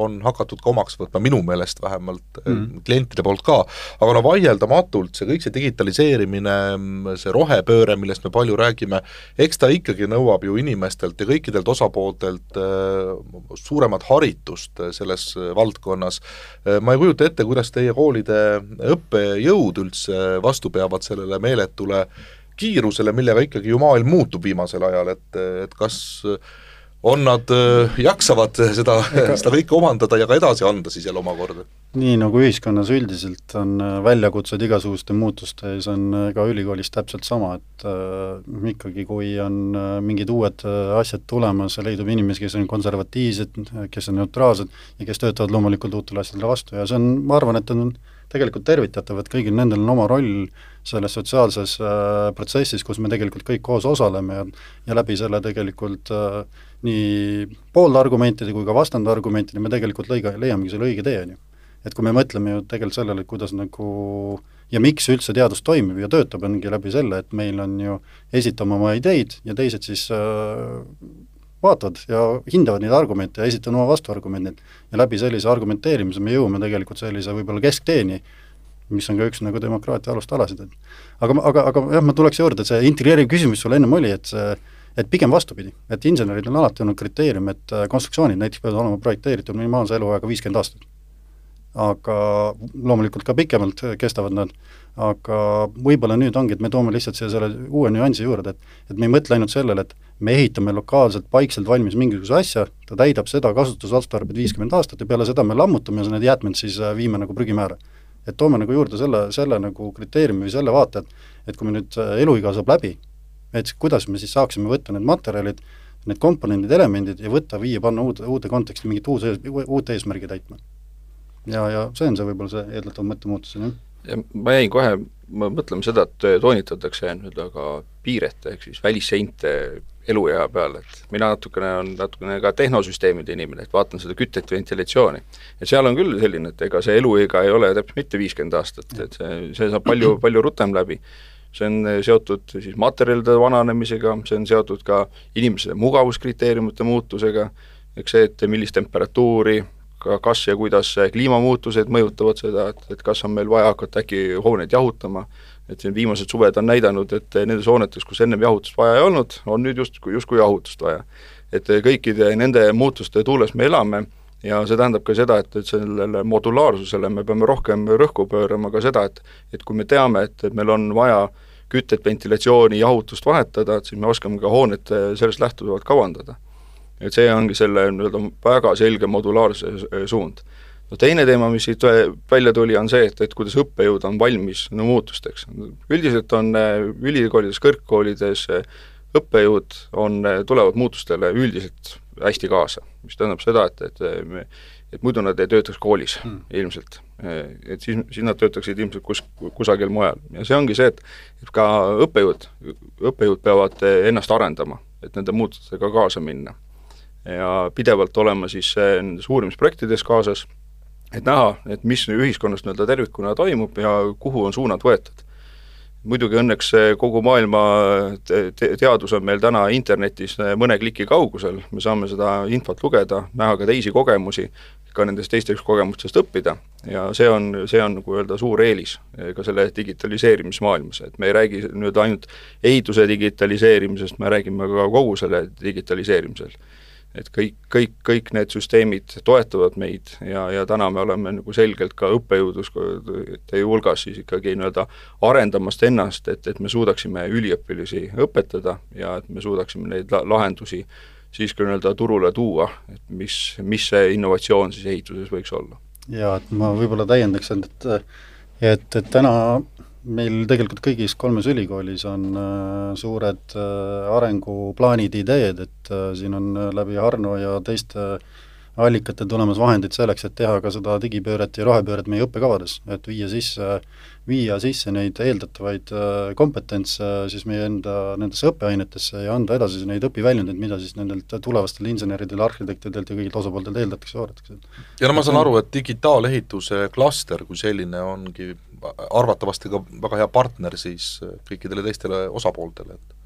on hakatud ka omaks võtma, minu meelest vähemalt mm., klientide poolt ka, aga no vaieldamatult see kõik see digitaliseerimine, digitaliseerimine, see rohepööre, millest me palju räägime, eks ta ikkagi nõuab ju inimestelt ja kõikidelt osapooltelt äh, suuremat haritust selles valdkonnas. Äh, ma ei kujuta ette, kuidas teie koolide õppejõud üldse vastu peavad sellele meeletule kiirusele, millega ikkagi ju maailm muutub viimasel ajal, et, et kas on nad, äh, jaksavad seda, seda kõike omandada ja ka edasi anda siis jälle omakorda? nii nagu ühiskonnas üldiselt on äh, väljakutsed igasuguste muutuste ees, on äh, ka ülikoolis täpselt sama, et äh, ikkagi, kui on äh, mingid uued äh, asjad tulemas, leidub inimesi, kes on konservatiivsed, kes on neutraalsed ja kes töötavad loomulikult uutele asjadele vastu ja see on, ma arvan, et on tegelikult tervitatav, et kõigil nendel on oma roll selles sotsiaalses äh, protsessis, kus me tegelikult kõik koos osaleme ja ja läbi selle tegelikult äh, nii pooltargumentide kui ka vastandargumentide me tegelikult lõiga, leiamegi selle õige tee, on ju et kui me mõtleme ju tegelikult sellele, et kuidas nagu ja miks üldse teadus toimib ja töötab, ongi läbi selle, et meil on ju, esitame oma ideid ja teised siis äh, vaatavad ja hindavad neid argumente ja esitavad oma vastuargumendid. ja läbi sellise argumenteerimise me jõuame tegelikult sellise võib-olla keskteeni, mis on ka üks nagu demokraatia alustalasid, et. Aga, aga, aga jah, ma tuleks juurde, et see integreeriv küsimus sul ennem oli, et see et pigem vastupidi, et insenerid on alati olnud kriteerium, et äh, konstruktsioonid näiteks peavad olema projekteeritud minimaalse eluajaga viiskümmend aastat. Aga loomulikult ka pikemalt kestavad nad, aga võib-olla nüüd ongi, et me toome lihtsalt siia selle uue nüansi juurde, et et me ei mõtle ainult sellele, et me ehitame lokaalselt, paikselt valmis mingisuguse asja, ta täidab seda kasutusotstarbet viiskümmend aastat ja peale seda me lammutame ja need jäätmed siis äh, viime nagu prügimäära. Et toome nagu juurde selle, selle nagu kriteeriumi või selle vaate, et et kui me nüüd äh, eluiga saab läbi, et kuidas me siis saaksime võtta need materjalid, need komponendid, elemendid ja võtta, viia, panna uude, uude konteksti mingit uus, uut eesmärgi täitma ja, ja see on see võib-olla see eeldatav mõttemuutus, jah. ja ma jäin kohe, ma mõtlema seda, et toonitatakse nii-öelda ka piirete ehk siis välisseinte eluea peale, et mina natukene, on natukene ka tehnosüsteemide inimene, et vaatan seda kütet, ventilatsiooni. ja seal on küll selline, et ega see eluiga ei ole täpselt mitte viiskümmend aastat, et see, see saab palju, palju rutem läbi. see on seotud siis materjalide vananemisega, see on seotud ka inimese mugavuskriteeriumite muutusega, eks see, et millist temperatuuri, ka kas ja kuidas kliimamuutused mõjutavad seda, et, et kas on meil vaja hakata äkki hooneid jahutama, et siin viimased suved on näidanud, et nendes hoonetes, kus ennem jahutust vaja ei olnud, on nüüd justkui, justkui jahutust vaja. et kõikide nende muutuste tuules me elame ja see tähendab ka seda, et, et sellele modulaarsusele me peame rohkem rõhku pöörama ka seda, et et kui me teame, et, et meil on vaja kütet, ventilatsiooni, jahutust vahetada, et siis me oskame ka hoonet sellest lähtuvalt kavandada et see ongi selle nii-öelda väga selge modulaarse suund. No teine teema, mis siit välja tuli, on see, et, et kuidas õppejõud on valmis no muutusteks. üldiselt on äh, ülikoolides, kõrgkoolides äh, õppejõud on, äh, tulevad muutustele üldiselt hästi kaasa, mis tähendab seda, et, et me et muidu nad ei töötaks koolis hmm. ilmselt. Et siis, siis nad töötaksid ilmselt kus, kusagil mujal ja see ongi see, et et ka õppejõud, õppejõud peavad ennast arendama, et nende muutustega kaasa minna ja pidevalt olema siis nendes uurimisprojektides kaasas, et näha, et mis ühiskonnas nii-öelda tervikuna toimub ja kuhu on suunad võetud. muidugi õnneks kogu maailma te teadus on meil täna internetis mõne kliki kaugusel, me saame seda infot lugeda, näha ka teisi kogemusi, ka nendest teistest kogemustest õppida ja see on, see on nagu öelda suur eelis äh, ka selle digitaliseerimismaailmas, et me ei räägi nüüd ainult ehituse digitaliseerimisest, me räägime ka kogu selle digitaliseerimisel et kõik, kõik, kõik need süsteemid toetavad meid ja, ja täna me oleme nagu selgelt ka õppejõuduste hulgas siis ikkagi nii-öelda arendamast ennast, et, et me suudaksime üliõpilasi õpetada ja et me suudaksime neid la lahendusi siis ka nii-öelda turule tuua, et mis, mis see innovatsioon siis ehituses võiks olla. jaa, et ma võib-olla täiendaks, et et, et täna meil tegelikult kõigis kolmes ülikoolis on äh, suured äh, arenguplaanid, ideed, et äh, siin on läbi Harno ja teiste allikatel tulemas vahendid selleks, et teha ka seda digipööret ja rohepööret meie õppekavades, et viia sisse, viia sisse neid eeldatavaid kompetentse siis meie enda nendesse õppeainetesse ja anda edasi neid õpiväljundeid, mida siis nendelt tulevastel inseneridel, arhitektidelt ja kõigilt osapooltelt eeldatakse, oodatakse. ja no ma saan aru, et digitaalehituse klaster kui selline ongi arvatavasti ka väga hea partner siis kõikidele teistele osapooltele, et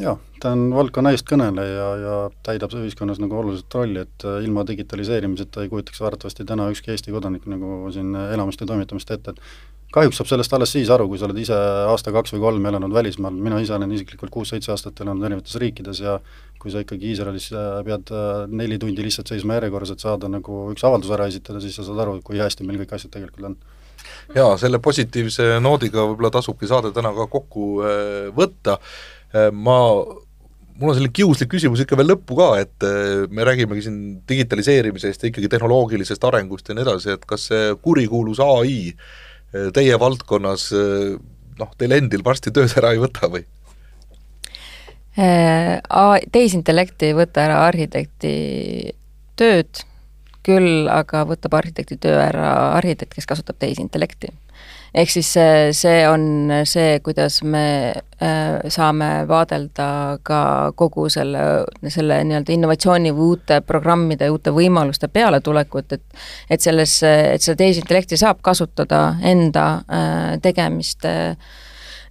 jaa, ta on valdkonna eestkõneleja ja täidab ühiskonnas nagu oluliselt rolli, et äh, ilma digitaliseerimiseta ei kujutaks arvatavasti täna ükski Eesti kodanik nagu siin elamist ja toimetamist ette, et kahjuks saab sellest alles siis aru, kui sa oled ise aasta, kaks või kolm elanud välismaal, mina ise olen isiklikult kuus-seitse aastat elanud erinevates riikides ja kui sa ikkagi Iisraelis äh, pead äh, neli tundi lihtsalt seisma järjekorras, et saada nagu üks avaldus ära esitada, siis sa saad aru, kui hästi meil kõik asjad tegelikult on jaa, selle positiivse noodiga võib-olla tasubki saade täna ka kokku võtta Äh, ma, mul on selline kiuslik küsimus ikka veel lõppu ka, et äh, me räägimegi siin digitaliseerimisest ja ikkagi tehnoloogilisest arengust ja nii edasi, et kas see kurikuulus ai äh, teie valdkonnas noh, teil endil varsti tööd ära ei võta või? Tehisintellekt ei võta ära arhitekti tööd, küll aga võtab arhitekti töö ära arhitekt, kes kasutab tehisintellekti. Ehk siis see, see on see, kuidas me äh, saame vaadelda ka kogu selle, selle nii-öelda innovatsiooni või uute programmide, uute võimaluste pealetulekut, et et selles, et seda tehisintellekti saab kasutada enda äh, tegemiste äh,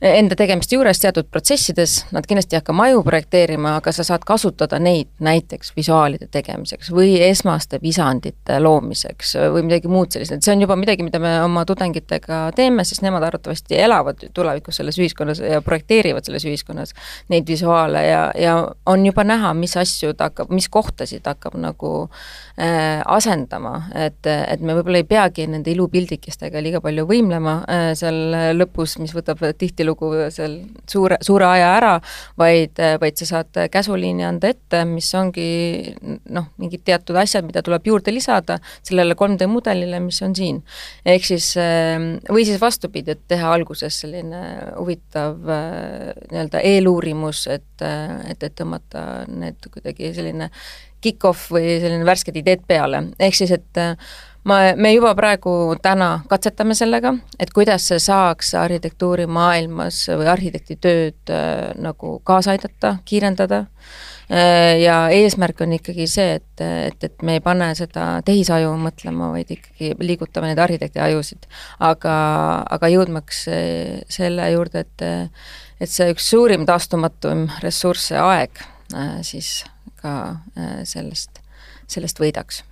enda tegemiste juures teatud protsessides, nad kindlasti ei hakka maju projekteerima, aga sa saad kasutada neid näiteks visuaalide tegemiseks või esmaste visandite loomiseks või midagi muud sellist, et see on juba midagi, mida me oma tudengitega teeme, sest nemad arvatavasti elavad tulevikus selles ühiskonnas ja projekteerivad selles ühiskonnas neid visuaale ja, ja on juba näha, mis asju ta hakkab, mis kohtasid hakkab nagu äh, asendama, et, et me võib-olla ei peagi nende ilupildikestega liiga palju võimlema äh, seal lõpus, mis võtab tihtilugu tihtilugu seal suure, suure aja ära, vaid, vaid sa saad käsuliini anda ette, mis ongi noh, mingid teatud asjad, mida tuleb juurde lisada sellele 3D mudelile, mis on siin. ehk siis, või siis vastupidi, et teha alguses selline huvitav nii-öelda eeluurimus, et, et, et tõmmata need kuidagi selline kick-off või selline värsked ideed peale, ehk siis, et ma, me juba praegu täna katsetame sellega, et kuidas see saaks arhitektuurimaailmas või arhitekti tööd äh, nagu kaasa aidata, kiirendada äh,, ja eesmärk on ikkagi see, et, et, et me ei pane seda tehisaju mõtlema, vaid ikkagi liigutame neid arhitekti ajusid. aga, aga jõudmaks äh, selle juurde, et et see üks suurim taastumatum ressurss, see aeg, äh, siis ka äh, sellest, sellest võidaks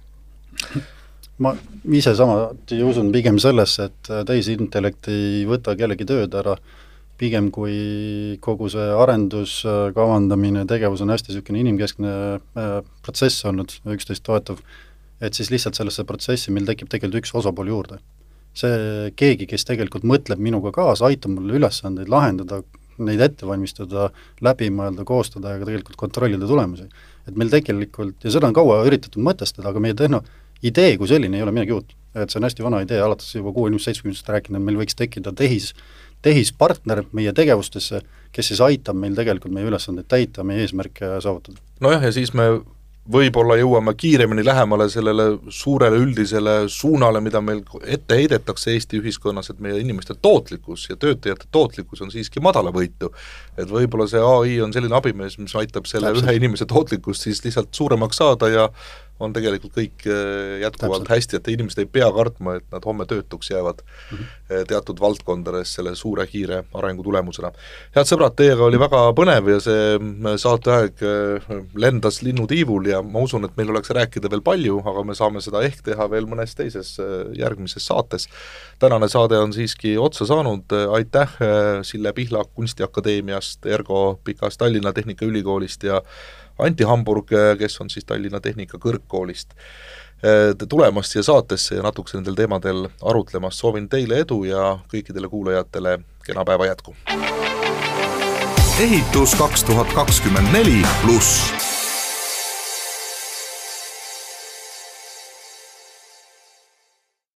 (laughs) ma ise samuti usun pigem sellesse, et tehisintellekt ei võta kellegi tööd ära, pigem kui kogu see arendus, kavandamine, tegevus on hästi niisugune inimkeskne äh, protsess olnud, üksteist toetav, et siis lihtsalt sellesse protsessi meil tekib tegelikult üks osapool juurde. see keegi, kes tegelikult mõtleb minuga kaasa, aitab mul ülesandeid lahendada, neid ette valmistada, läbi mõelda, koostada ja ka tegelikult kontrollida tulemusi. et meil tegelikult, ja seda on kaua üritatud mõtestada, aga meie tehno-, idee kui selline ei ole midagi uut. et see on hästi vana idee, alates juba kuuekümnendast, seitsmekümnendast rääkinud, et meil võiks tekkida tehis, tehispartner meie tegevustesse, kes siis aitab meil tegelikult meie ülesandeid täita, meie eesmärke saavutada. nojah, ja siis me võib-olla jõuame kiiremini lähemale sellele suurele üldisele suunale, mida meil ette heidetakse Eesti ühiskonnas, et meie inimeste tootlikkus ja töötajate tootlikkus on siiski madalavõitu. et võib-olla see ai on selline abimees, mis aitab selle Täpselt. ühe inimese tootlikkust siis lihtsalt suuremaks saada ja on tegelikult kõik äh, jätkuvalt Täpselt. hästi, et inimesed ei pea kartma, et nad homme töötuks jäävad mm -hmm. teatud valdkondades selle suure kiire arengu tulemusena. head sõbrad, teiega oli väga põnev ja see äh, saateaeg lendas linnutiivul ja ma usun, et meil oleks rääkida veel palju, aga me saame seda ehk teha veel mõnes teises järgmises saates. tänane saade on siiski otsa saanud, aitäh Sille Pihlak Kunstiakadeemiast, Ergo Pikast Tallinna Tehnikaülikoolist ja Anti Hamburg, kes on siis Tallinna Tehnika Kõrgkoolist, tulemast siia saatesse ja natukese nendel teemadel arutlemast, soovin teile edu ja kõikidele kuulajatele kena päeva jätku! ehitus kaks tuhat kakskümmend neli pluss